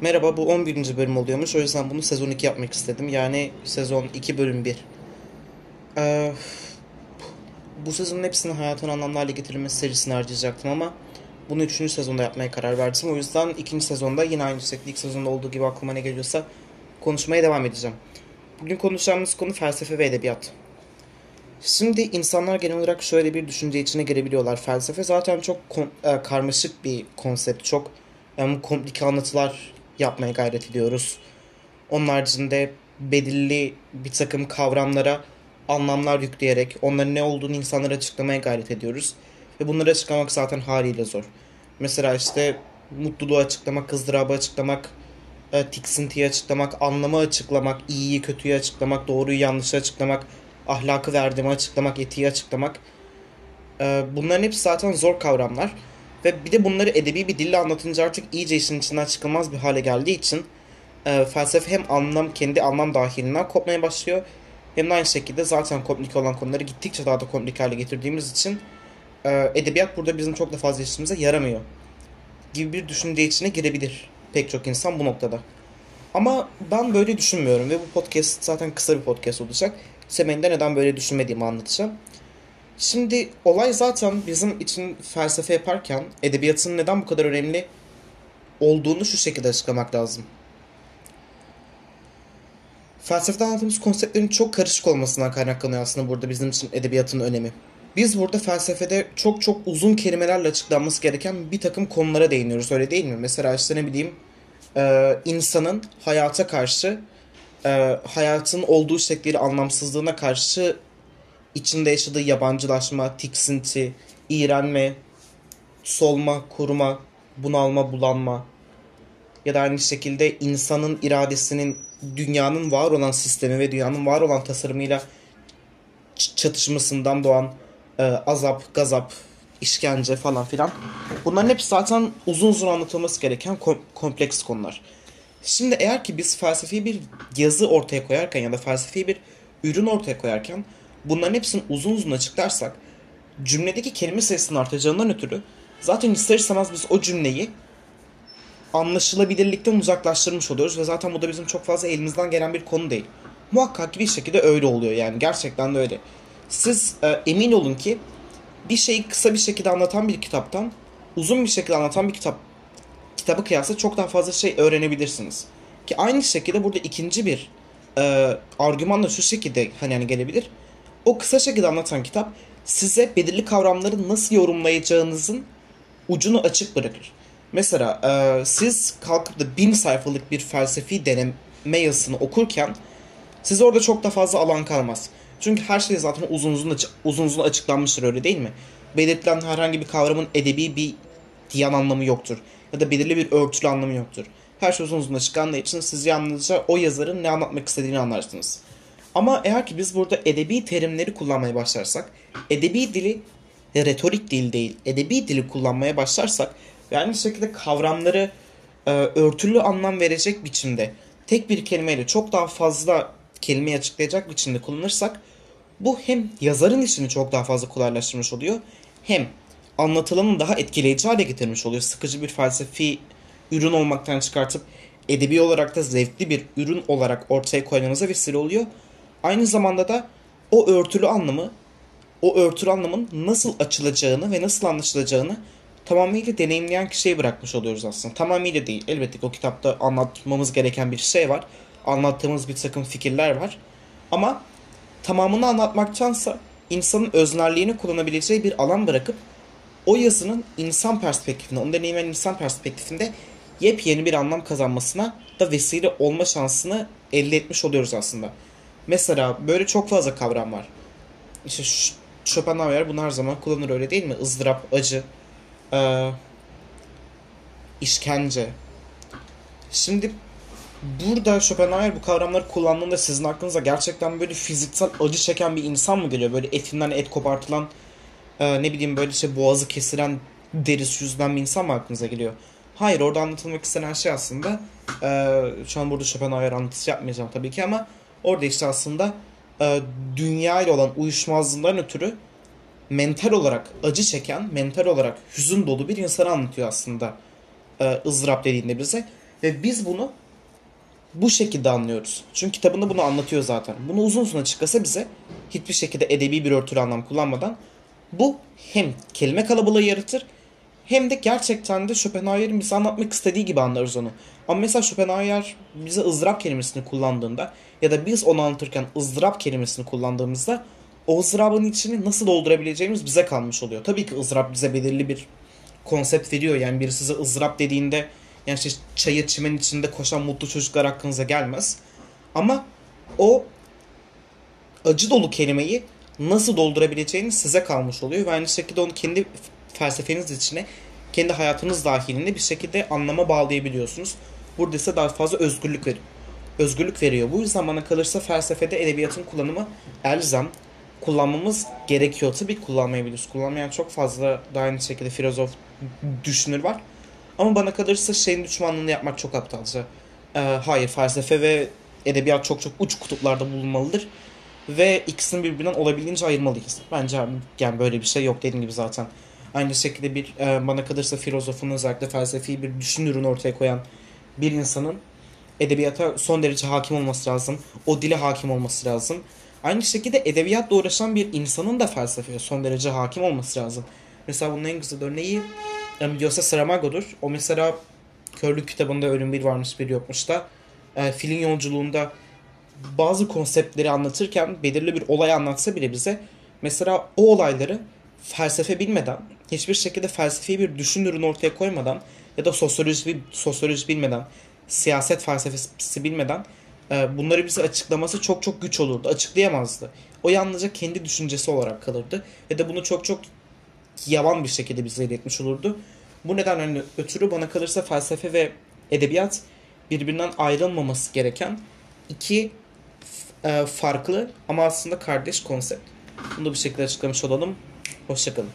Merhaba bu 11. bölüm oluyormuş. O yüzden bunu sezon 2 yapmak istedim. Yani sezon 2 bölüm 1. Ee, bu sezonun hepsini hayatın anlamlı hale getirilmesi serisine harcayacaktım ama bunu 3. sezonda yapmaya karar verdim. O yüzden 2. sezonda yine aynı şekilde ilk sezonda olduğu gibi aklıma ne geliyorsa konuşmaya devam edeceğim. Bugün konuşacağımız konu felsefe ve edebiyat. Şimdi insanlar genel olarak şöyle bir düşünce içine girebiliyorlar. Felsefe zaten çok e, karmaşık bir konsept. Çok yani komplike anlatılar yapmaya gayret ediyoruz. Onun haricinde belirli bir takım kavramlara anlamlar yükleyerek onların ne olduğunu insanlara açıklamaya gayret ediyoruz. Ve bunları açıklamak zaten haliyle zor. Mesela işte mutluluğu açıklamak, ızdırabı açıklamak, e, tiksintiyi açıklamak, anlamı açıklamak, iyiyi kötüyü açıklamak, doğruyu yanlışı açıklamak, ahlakı verdiğimi açıklamak, etiği açıklamak. E, bunların hepsi zaten zor kavramlar. Ve bir de bunları edebi bir dille anlatınca artık iyice işin içinden çıkılmaz bir hale geldiği için e, felsefe hem anlam kendi anlam dahilinden kopmaya başlıyor hem de aynı şekilde zaten komplike olan konuları gittikçe daha da komplike hale getirdiğimiz için e, edebiyat burada bizim çok da fazla işimize yaramıyor gibi bir düşünce içine girebilir pek çok insan bu noktada. Ama ben böyle düşünmüyorum ve bu podcast zaten kısa bir podcast olacak. Temelinde neden böyle düşünmediğimi anlatacağım. Şimdi olay zaten bizim için felsefe yaparken edebiyatın neden bu kadar önemli olduğunu şu şekilde açıklamak lazım. Felsefede anlattığımız konseptlerin çok karışık olmasından kaynaklanıyor aslında burada bizim için edebiyatın önemi. Biz burada felsefede çok çok uzun kelimelerle açıklanması gereken bir takım konulara değiniyoruz öyle değil mi? Mesela işte ne bileyim e, insanın hayata karşı e, hayatın olduğu şekliyle anlamsızlığına karşı içinde yaşadığı yabancılaşma, tiksinti, iğrenme, solma, kuruma, bunalma, bulanma ya da aynı şekilde insanın iradesinin dünyanın var olan sistemi ve dünyanın var olan tasarımıyla çatışmasından doğan e, azap, gazap, işkence falan filan. Bunların hepsi zaten uzun uzun anlatılması gereken kom- kompleks konular. Şimdi eğer ki biz felsefi bir yazı ortaya koyarken ya da felsefi bir ürün ortaya koyarken bunların hepsini uzun uzun açıklarsak cümledeki kelime sayısının artacağından ötürü zaten ister istemez biz o cümleyi anlaşılabilirlikten uzaklaştırmış oluyoruz ve zaten bu da bizim çok fazla elimizden gelen bir konu değil. Muhakkak bir şekilde öyle oluyor yani gerçekten de öyle. Siz e, emin olun ki bir şeyi kısa bir şekilde anlatan bir kitaptan uzun bir şekilde anlatan bir kitap kitabı kıyasla çok daha fazla şey öğrenebilirsiniz. Ki aynı şekilde burada ikinci bir e, argüman da şu şekilde hani yani gelebilir. O kısa şekilde anlatan kitap size belirli kavramları nasıl yorumlayacağınızın ucunu açık bırakır. Mesela e, siz kalkıp da bin sayfalık bir felsefi deneme yazısını okurken size orada çok da fazla alan kalmaz. Çünkü her şey zaten uzun uzun, açı- uzun uzun açıklanmıştır öyle değil mi? Belirtilen herhangi bir kavramın edebi bir diyen anlamı yoktur. Ya da belirli bir örtülü anlamı yoktur. Her şey uzun uzun açıklandığı için siz yalnızca o yazarın ne anlatmak istediğini anlarsınız. Ama eğer ki biz burada edebi terimleri kullanmaya başlarsak, edebi dili retorik dil değil, edebi dili kullanmaya başlarsak ve aynı şekilde kavramları e, örtülü anlam verecek biçimde tek bir kelimeyle çok daha fazla kelimeyi açıklayacak biçimde kullanırsak bu hem yazarın işini çok daha fazla kolaylaştırmış oluyor hem anlatılanı daha etkileyici hale getirmiş oluyor. Sıkıcı bir felsefi ürün olmaktan çıkartıp edebi olarak da zevkli bir ürün olarak ortaya koymamıza vesile oluyor. Aynı zamanda da o örtülü anlamı, o örtülü anlamın nasıl açılacağını ve nasıl anlaşılacağını tamamıyla deneyimleyen kişiye bırakmış oluyoruz aslında. Tamamıyla değil. Elbette ki o kitapta anlatmamız gereken bir şey var. Anlattığımız bir takım fikirler var. Ama tamamını anlatmaktansa insanın öznerliğini kullanabileceği bir alan bırakıp o yazının insan perspektifinde, onu deneyimleyen insan perspektifinde yepyeni bir anlam kazanmasına da vesile olma şansını elde etmiş oluyoruz aslında. Mesela böyle çok fazla kavram var. İşte Ş- Schopenhauer bunu her zaman kullanır öyle değil mi? ızdırap, acı, eee, işkence. Şimdi burada Schopenhauer bu kavramları kullandığında sizin aklınıza gerçekten böyle fiziksel acı çeken bir insan mı geliyor? Böyle etinden et kopartılan e, ne bileyim böyle işte boğazı kesilen derisi yüzünden bir insan mı aklınıza geliyor? Hayır orada anlatılmak istenen şey aslında e, şu an burada Schopenhauer anlatısı yapmayacağım tabii ki ama orada işte aslında e, dünya ile olan uyuşmazlığından ötürü mental olarak acı çeken, mental olarak hüzün dolu bir insanı anlatıyor aslında e, ızdırap dediğinde bize. Ve biz bunu bu şekilde anlıyoruz. Çünkü kitabında bunu anlatıyor zaten. Bunu uzun uzun açıklasa bize hiçbir şekilde edebi bir örtülü anlam kullanmadan bu hem kelime kalabalığı yaratır hem de gerçekten de Schopenhauer'in bize anlatmak istediği gibi anlarız onu. Ama mesela Schopenhauer bize ızdırap kelimesini kullandığında ya da biz onu anlatırken ızdırap kelimesini kullandığımızda o ızdırabın içini nasıl doldurabileceğimiz bize kalmış oluyor. Tabii ki ızdırap bize belirli bir konsept veriyor. Yani biri size ızdırap dediğinde yani işte çayı çimen içinde koşan mutlu çocuklar hakkınıza gelmez. Ama o acı dolu kelimeyi nasıl doldurabileceğiniz size kalmış oluyor. Ve aynı şekilde onu kendi felsefeniz içine, kendi hayatınız dahilinde bir şekilde anlama bağlayabiliyorsunuz. Burada ise daha fazla özgürlük veriyor. Özgürlük veriyor. Bu yüzden bana kalırsa felsefede edebiyatın kullanımı elzem. Kullanmamız gerekiyor. Tabii kullanmayabiliriz. Kullanmayan çok fazla da aynı şekilde filozof düşünür var. Ama bana kalırsa şeyin düşmanlığını yapmak çok aptalca. Ee, hayır felsefe ve edebiyat çok çok uç kutuplarda bulunmalıdır. Ve ikisini birbirinden olabildiğince ayırmalıyız. Bence yani böyle bir şey yok dediğim gibi zaten. Aynı şekilde bir e, bana kalırsa filozofun özellikle felsefi bir düşünürün ortaya koyan bir insanın edebiyata son derece hakim olması lazım. O dile hakim olması lazım. Aynı şekilde edebiyatla uğraşan bir insanın da felsefeye son derece hakim olması lazım. Mesela bunun en güzel örneği Yose Saramago'dur. O mesela Körlük kitabında ölüm bir varmış bir yokmuş da e, filin yolculuğunda bazı konseptleri anlatırken belirli bir olay anlatsa bile bize mesela o olayları felsefe bilmeden hiçbir şekilde felsefi bir düşünürün ortaya koymadan ya da sosyoloji, sosyoloji bilmeden siyaset felsefesi bilmeden e, bunları bize açıklaması çok çok güç olurdu. Açıklayamazdı. O yalnızca kendi düşüncesi olarak kalırdı. Ve de bunu çok çok yavan bir şekilde bize iletmiş olurdu. Bu nedenle ötürü bana kalırsa felsefe ve edebiyat birbirinden ayrılmaması gereken iki e, farklı ama aslında kardeş konsept. Bunu da bir şekilde açıklamış olalım. Hoşçakalın.